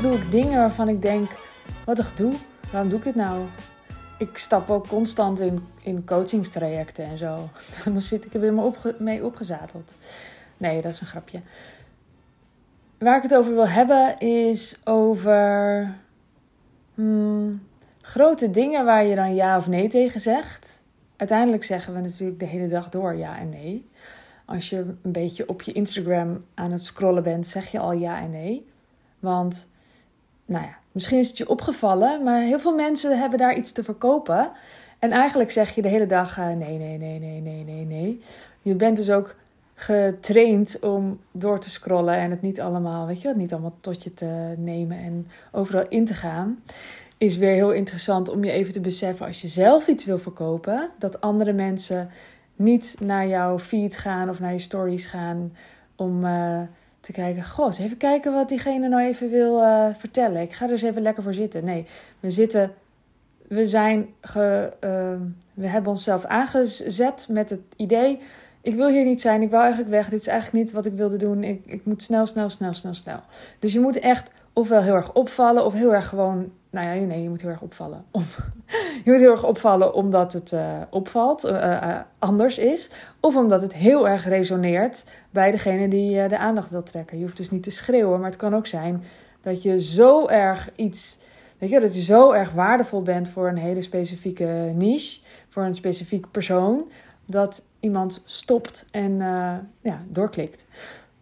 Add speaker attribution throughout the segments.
Speaker 1: doe ik dingen waarvan ik denk: wat een gedoe, waarom doe ik dit nou? Ik stap ook constant in, in coachingstrajecten en zo. Dan zit ik er weer mee opgezadeld. Nee, dat is een grapje. Waar ik het over wil hebben is over hmm, grote dingen waar je dan ja of nee tegen zegt. Uiteindelijk zeggen we natuurlijk de hele dag door ja en nee. Als je een beetje op je Instagram aan het scrollen bent, zeg je al ja en nee. Want, nou ja, misschien is het je opgevallen, maar heel veel mensen hebben daar iets te verkopen. En eigenlijk zeg je de hele dag uh, nee, nee, nee, nee, nee, nee, nee. Je bent dus ook getraind om door te scrollen en het niet allemaal, weet je wat, niet allemaal tot je te nemen en overal in te gaan. Is weer heel interessant om je even te beseffen als je zelf iets wil verkopen, dat andere mensen niet naar jouw feed gaan of naar je stories gaan om uh, te kijken, goh, eens even kijken wat diegene nou even wil uh, vertellen. Ik ga er eens even lekker voor zitten. Nee, we zitten, we zijn, ge, uh, we hebben onszelf aangezet met het idee, ik wil hier niet zijn, ik wil eigenlijk weg, dit is eigenlijk niet wat ik wilde doen, ik, ik moet snel, snel, snel, snel, snel. Dus je moet echt ofwel heel erg opvallen of heel erg gewoon nou ja, nee, je moet heel erg opvallen. je moet heel erg opvallen omdat het uh, opvalt, uh, uh, anders is. Of omdat het heel erg resoneert bij degene die de aandacht wil trekken. Je hoeft dus niet te schreeuwen, maar het kan ook zijn dat je zo erg iets. Weet je, dat je zo erg waardevol bent voor een hele specifieke niche, voor een specifiek persoon, dat iemand stopt en ja, doorklikt.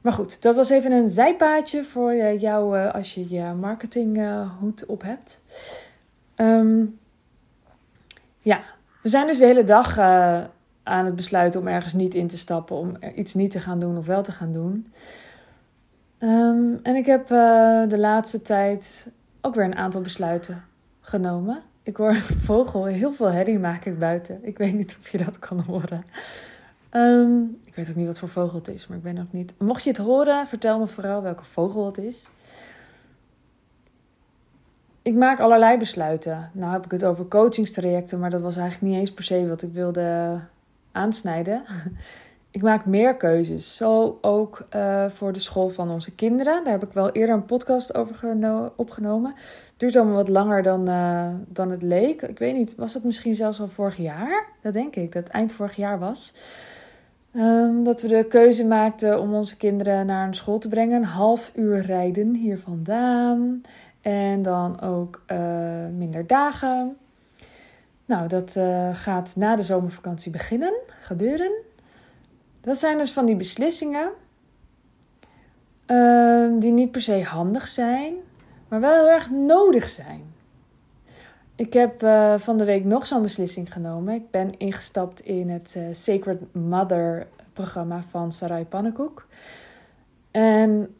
Speaker 1: Maar goed, dat was even een zijpaadje voor jou uh, als je je marketinghoed op hebt. Um, ja, we zijn dus de hele dag uh, aan het besluiten om ergens niet in te stappen, om iets niet te gaan doen of wel te gaan doen. Um, en ik heb de laatste tijd ook weer een aantal besluiten genomen. Ik hoor een vogel heel veel herrie maken buiten. Ik weet niet of je dat kan horen. Um, ik weet ook niet wat voor vogel het is, maar ik ben ook niet. Mocht je het horen, vertel me vooral welke vogel het is. Ik maak allerlei besluiten. Nou heb ik het over coachingstrajecten, maar dat was eigenlijk niet eens per se wat ik wilde aansnijden. Ik maak meer keuzes. Zo ook uh, voor de school van onze kinderen. Daar heb ik wel eerder een podcast over opgenomen. Duurt allemaal wat langer dan, uh, dan het leek. Ik weet niet, was het misschien zelfs al vorig jaar? Dat denk ik, dat het eind vorig jaar was. Um, dat we de keuze maakten om onze kinderen naar een school te brengen. Half uur rijden hier vandaan. En dan ook uh, minder dagen. Nou, dat uh, gaat na de zomervakantie beginnen, gebeuren. Dat zijn dus van die beslissingen uh, die niet per se handig zijn, maar wel heel erg nodig zijn. Ik heb uh, van de week nog zo'n beslissing genomen. Ik ben ingestapt in het uh, Sacred Mother programma van Sarai Pannenkoek. En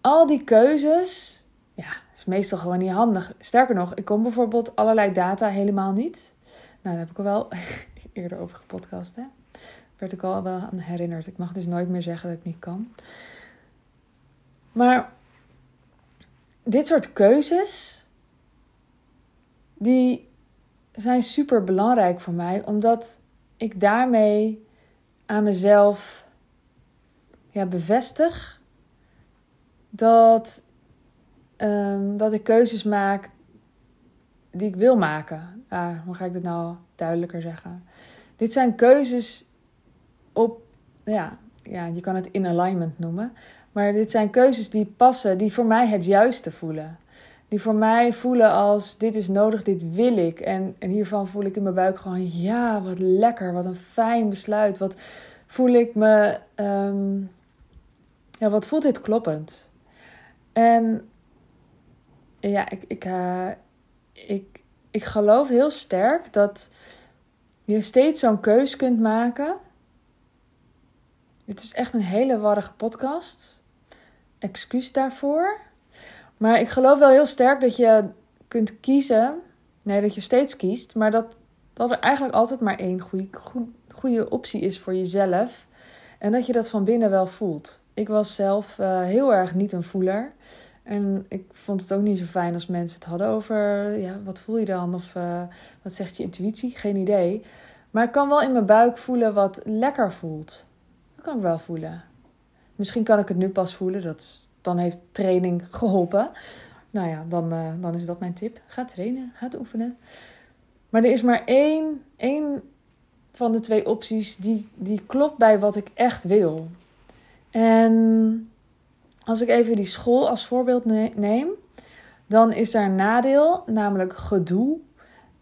Speaker 1: al die keuzes, ja, is meestal gewoon niet handig. Sterker nog, ik kom bijvoorbeeld allerlei data helemaal niet. Nou, daar heb ik al wel eerder over gepodcast, hè. Werd ik al wel aan herinnerd. Ik mag dus nooit meer zeggen dat ik niet kan. Maar dit soort keuzes die zijn super belangrijk voor mij, omdat ik daarmee aan mezelf ja, bevestig dat, um, dat ik keuzes maak die ik wil maken. Ah, hoe ga ik dit nou duidelijker zeggen? Dit zijn keuzes op, ja, ja, je kan het in alignment noemen. Maar dit zijn keuzes die passen, die voor mij het juiste voelen die voor mij voelen als dit is nodig, dit wil ik. En, en hiervan voel ik in mijn buik gewoon, ja, wat lekker, wat een fijn besluit. Wat voel ik me, um, ja, wat voelt dit kloppend? En ja, ik, ik, uh, ik, ik geloof heel sterk dat je steeds zo'n keus kunt maken. Dit is echt een hele warrige podcast. Excuus daarvoor. Maar ik geloof wel heel sterk dat je kunt kiezen. Nee, dat je steeds kiest. Maar dat, dat er eigenlijk altijd maar één goede, goede optie is voor jezelf. En dat je dat van binnen wel voelt. Ik was zelf uh, heel erg niet een voeler. En ik vond het ook niet zo fijn als mensen het hadden over, ja, wat voel je dan? Of uh, wat zegt je intuïtie? Geen idee. Maar ik kan wel in mijn buik voelen wat lekker voelt. Dat kan ik wel voelen. Misschien kan ik het nu pas voelen. Dat dan heeft training geholpen. Nou ja, dan, uh, dan is dat mijn tip. Ga trainen, ga oefenen. Maar er is maar één, één van de twee opties die, die klopt bij wat ik echt wil. En als ik even die school als voorbeeld neem, dan is daar een nadeel, namelijk gedoe,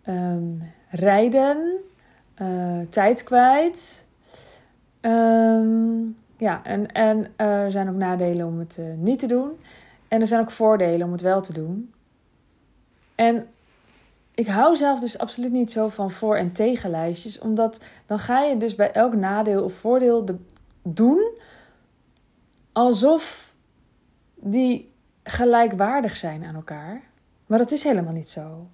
Speaker 1: ehm, rijden, uh, tijd kwijt. Ehm, ja, en, en er zijn ook nadelen om het uh, niet te doen. En er zijn ook voordelen om het wel te doen. En ik hou zelf dus absoluut niet zo van voor- en tegenlijstjes, omdat dan ga je dus bij elk nadeel of voordeel de, doen alsof die gelijkwaardig zijn aan elkaar. Maar dat is helemaal niet zo.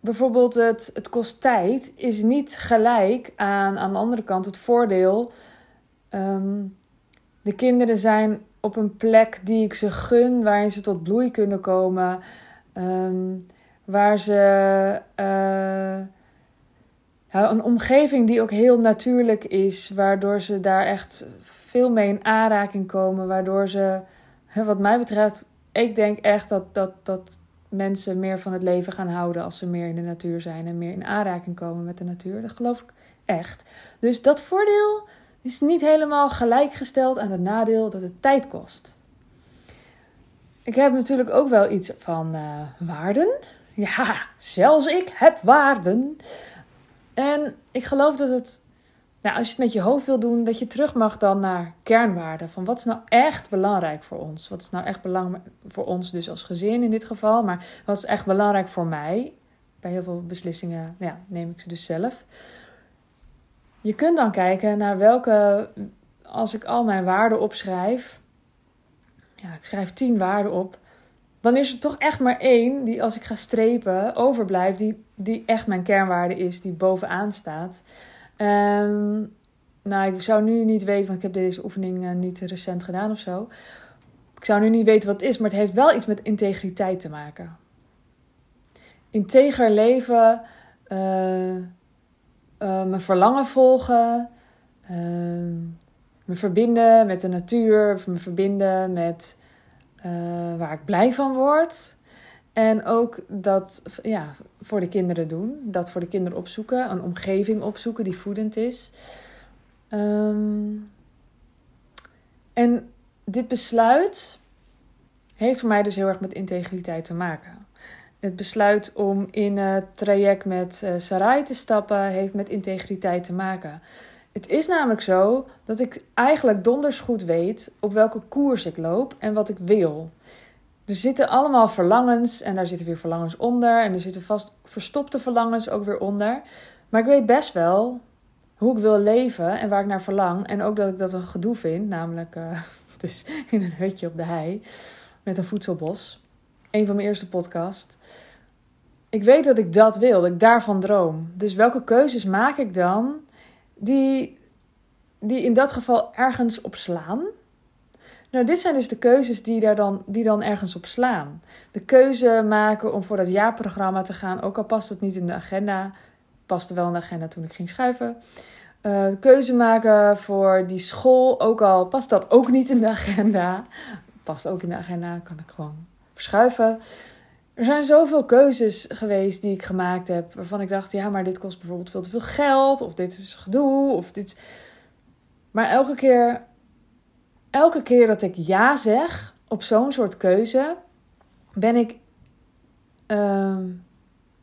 Speaker 1: Bijvoorbeeld het, het kost tijd is niet gelijk aan aan de andere kant het voordeel. Ehm, de kinderen zijn op een plek die ik ze gun, waarin ze tot bloei kunnen komen. Ehm, waar ze uh, een omgeving die ook heel natuurlijk is, waardoor ze daar echt veel mee in aanraking komen, waardoor ze, wat mij betreft, ik denk echt dat, dat, dat mensen meer van het leven gaan houden als ze meer in de natuur zijn en meer in aanraking komen met de natuur. Dat geloof ik echt. Dus dat voordeel is niet helemaal gelijkgesteld aan het nadeel dat het tijd kost. Ik heb natuurlijk ook wel iets van uh, waarden. Ja, zelfs ik heb waarden. En ik geloof dat het, nou, als je het met je hoofd wil doen, dat je terug mag dan naar kernwaarden. Van wat is nou echt belangrijk voor ons? Wat is nou echt belangrijk voor ons, dus als gezin in dit geval? Maar wat is echt belangrijk voor mij? Bij heel veel beslissingen neem ik ze dus zelf. Je kunt dan kijken naar welke, als ik al mijn waarden opschrijf, ja, ik schrijf tien waarden op, dan is er toch echt maar één die als ik ga strepen overblijft, die, die echt mijn kernwaarde is, die bovenaan staat. En nou, ik zou nu niet weten, want ik heb deze oefening uh, niet recent gedaan of zo. Ik zou nu niet weten wat het is, maar het heeft wel iets met integriteit te maken. Integer leven, uh, uh, mijn verlangen volgen, me verbinden met de natuur, me verbinden met uh, waar ik blij van word. En ook dat ja, voor de kinderen doen. Dat voor de kinderen opzoeken. Een omgeving opzoeken die voedend is. Um, en dit besluit heeft voor mij dus heel erg met integriteit te maken. Het besluit om in het traject met uh, Sarai te stappen heeft met integriteit te maken. Het is namelijk zo dat ik eigenlijk donders goed weet op welke koers ik loop en wat ik wil. Er zitten allemaal verlangens en daar zitten weer verlangens onder. En er zitten vast verstopte verlangens ook weer onder. Maar ik weet best wel hoe ik wil leven en waar ik naar verlang. En ook dat ik dat een gedoe vind, namelijk uh, dus in een hutje op de hei met een voedselbos. Een van mijn eerste podcasts. Ik weet dat ik dat wil, dat ik daarvan droom. Dus welke keuzes maak ik dan die, die in dat geval ergens op slaan. Nou, dit zijn dus de keuzes die, daar dan, die dan ergens op slaan. De keuze maken om voor dat jaarprogramma te gaan, ook al past het niet in de agenda. Paste wel in de agenda toen ik ging schrijven. Uh, de keuze maken voor die school, ook al past dat ook niet in de agenda. Past ook in de agenda, kan ik gewoon verschuiven. Er zijn zoveel keuzes geweest die ik gemaakt heb. Waarvan ik dacht, ja, maar dit kost bijvoorbeeld veel te veel geld. Of dit is gedoe. Of dit. Maar elke keer, elke keer dat ik ja zeg op zo'n soort keuze, ben ik uh,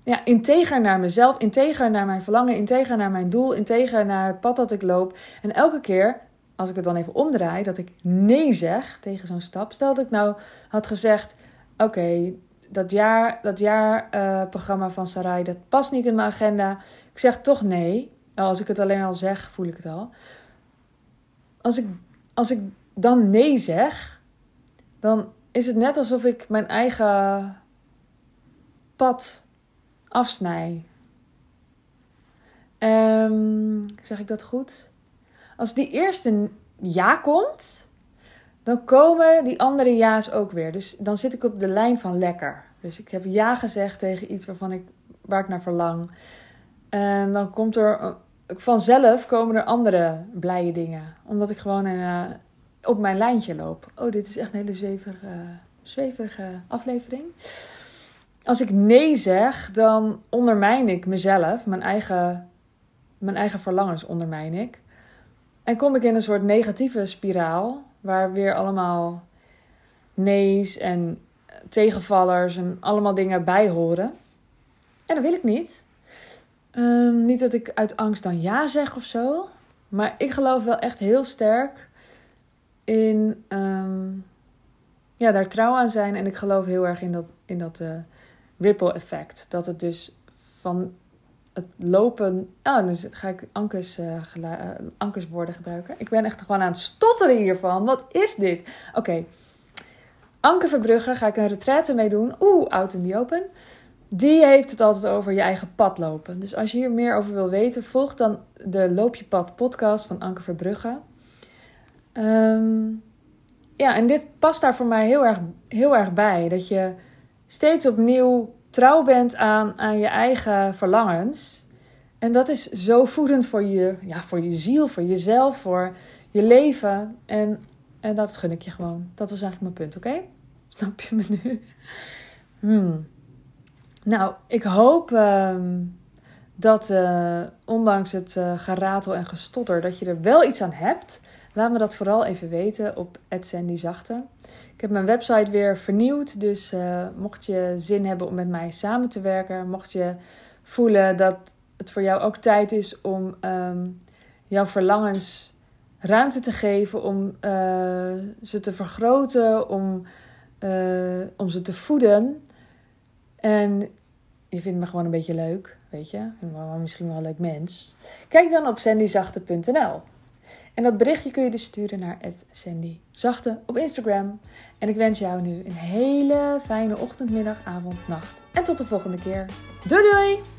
Speaker 1: ja, integer naar mezelf, integer naar mijn verlangen, integer naar mijn doel, integer naar het pad dat ik loop. En elke keer, als ik het dan even omdraai, dat ik nee zeg tegen zo'n stap. Stel dat ik nou had gezegd: Oké, dat jaar, dat jaarprogramma uh, van Sarai, dat past niet in mijn agenda. Ik zeg toch nee. Nou, als ik het alleen al zeg, voel ik het al. Als ik, als ik dan nee zeg, dan is het net alsof ik mijn eigen pad afsnij. Um, zeg ik dat goed? Als die eerste ja komt, dan komen die andere ja's ook weer. Dus dan zit ik op de lijn van lekker. Dus ik heb ja gezegd tegen iets waarvan ik, waar ik naar verlang. En dan komt er vanzelf komen er andere blije dingen. Omdat ik gewoon een, uh, op mijn lijntje loop. Oh, dit is echt een hele zweverige, zweverige aflevering. Als ik nee zeg, dan ondermijn ik mezelf, mijn eigen, mijn eigen verlangens ondermijn ik. En kom ik in een soort negatieve spiraal, waar weer allemaal nee's en tegenvallers en allemaal dingen bij horen. En dat wil ik niet. Ehm, niet dat ik uit angst dan ja zeg of zo. Maar ik geloof wel echt heel sterk in ehm, ja, daar trouw aan zijn. En ik geloof heel erg in dat, in dat uh, ripple effect. Dat het dus van het lopen. Oh, dus ga ik Ankers, uh, gebruiken. Ik ben echt gewoon aan het stotteren hiervan. Wat is dit? Oké. Okay. Anke Verbrugge ga ik een retraite mee doen. Oeh, out in the open. Die heeft het altijd over je eigen pad lopen. Dus als je hier meer over wil weten, volg dan de Loop je pad podcast van Anke Verbrugge. Um, ja, en dit past daar voor mij heel erg, heel erg bij. Dat je steeds opnieuw trouw bent aan, aan je eigen verlangens. En dat is zo voedend voor je, ja, voor je ziel, voor jezelf, voor je leven. En, en dat gun ik je gewoon. Dat was eigenlijk mijn punt, oké? Snap je me nu? Hmm. Nou, ik hoop uh, dat uh, ondanks het uh, geratel en gestotter, dat je er wel iets aan hebt. Laat me dat vooral even weten op Zachte. Ik heb mijn website weer vernieuwd, dus uh, mocht je zin hebben om met mij samen te werken, mocht je voelen dat het voor jou ook tijd is om um, jouw verlangens ruimte te geven, om ze te vergroten, om, om ze te voeden. En je vindt me gewoon een beetje leuk, weet je. Misschien wel een leuk mens. Kijk dan op sandyzachte.nl. En dat berichtje kun je dus sturen naar @sandyzachte op Instagram. En ik wens jou nu een hele fijne ochtend, middag, avond, nacht. En tot de volgende keer. Doei doei!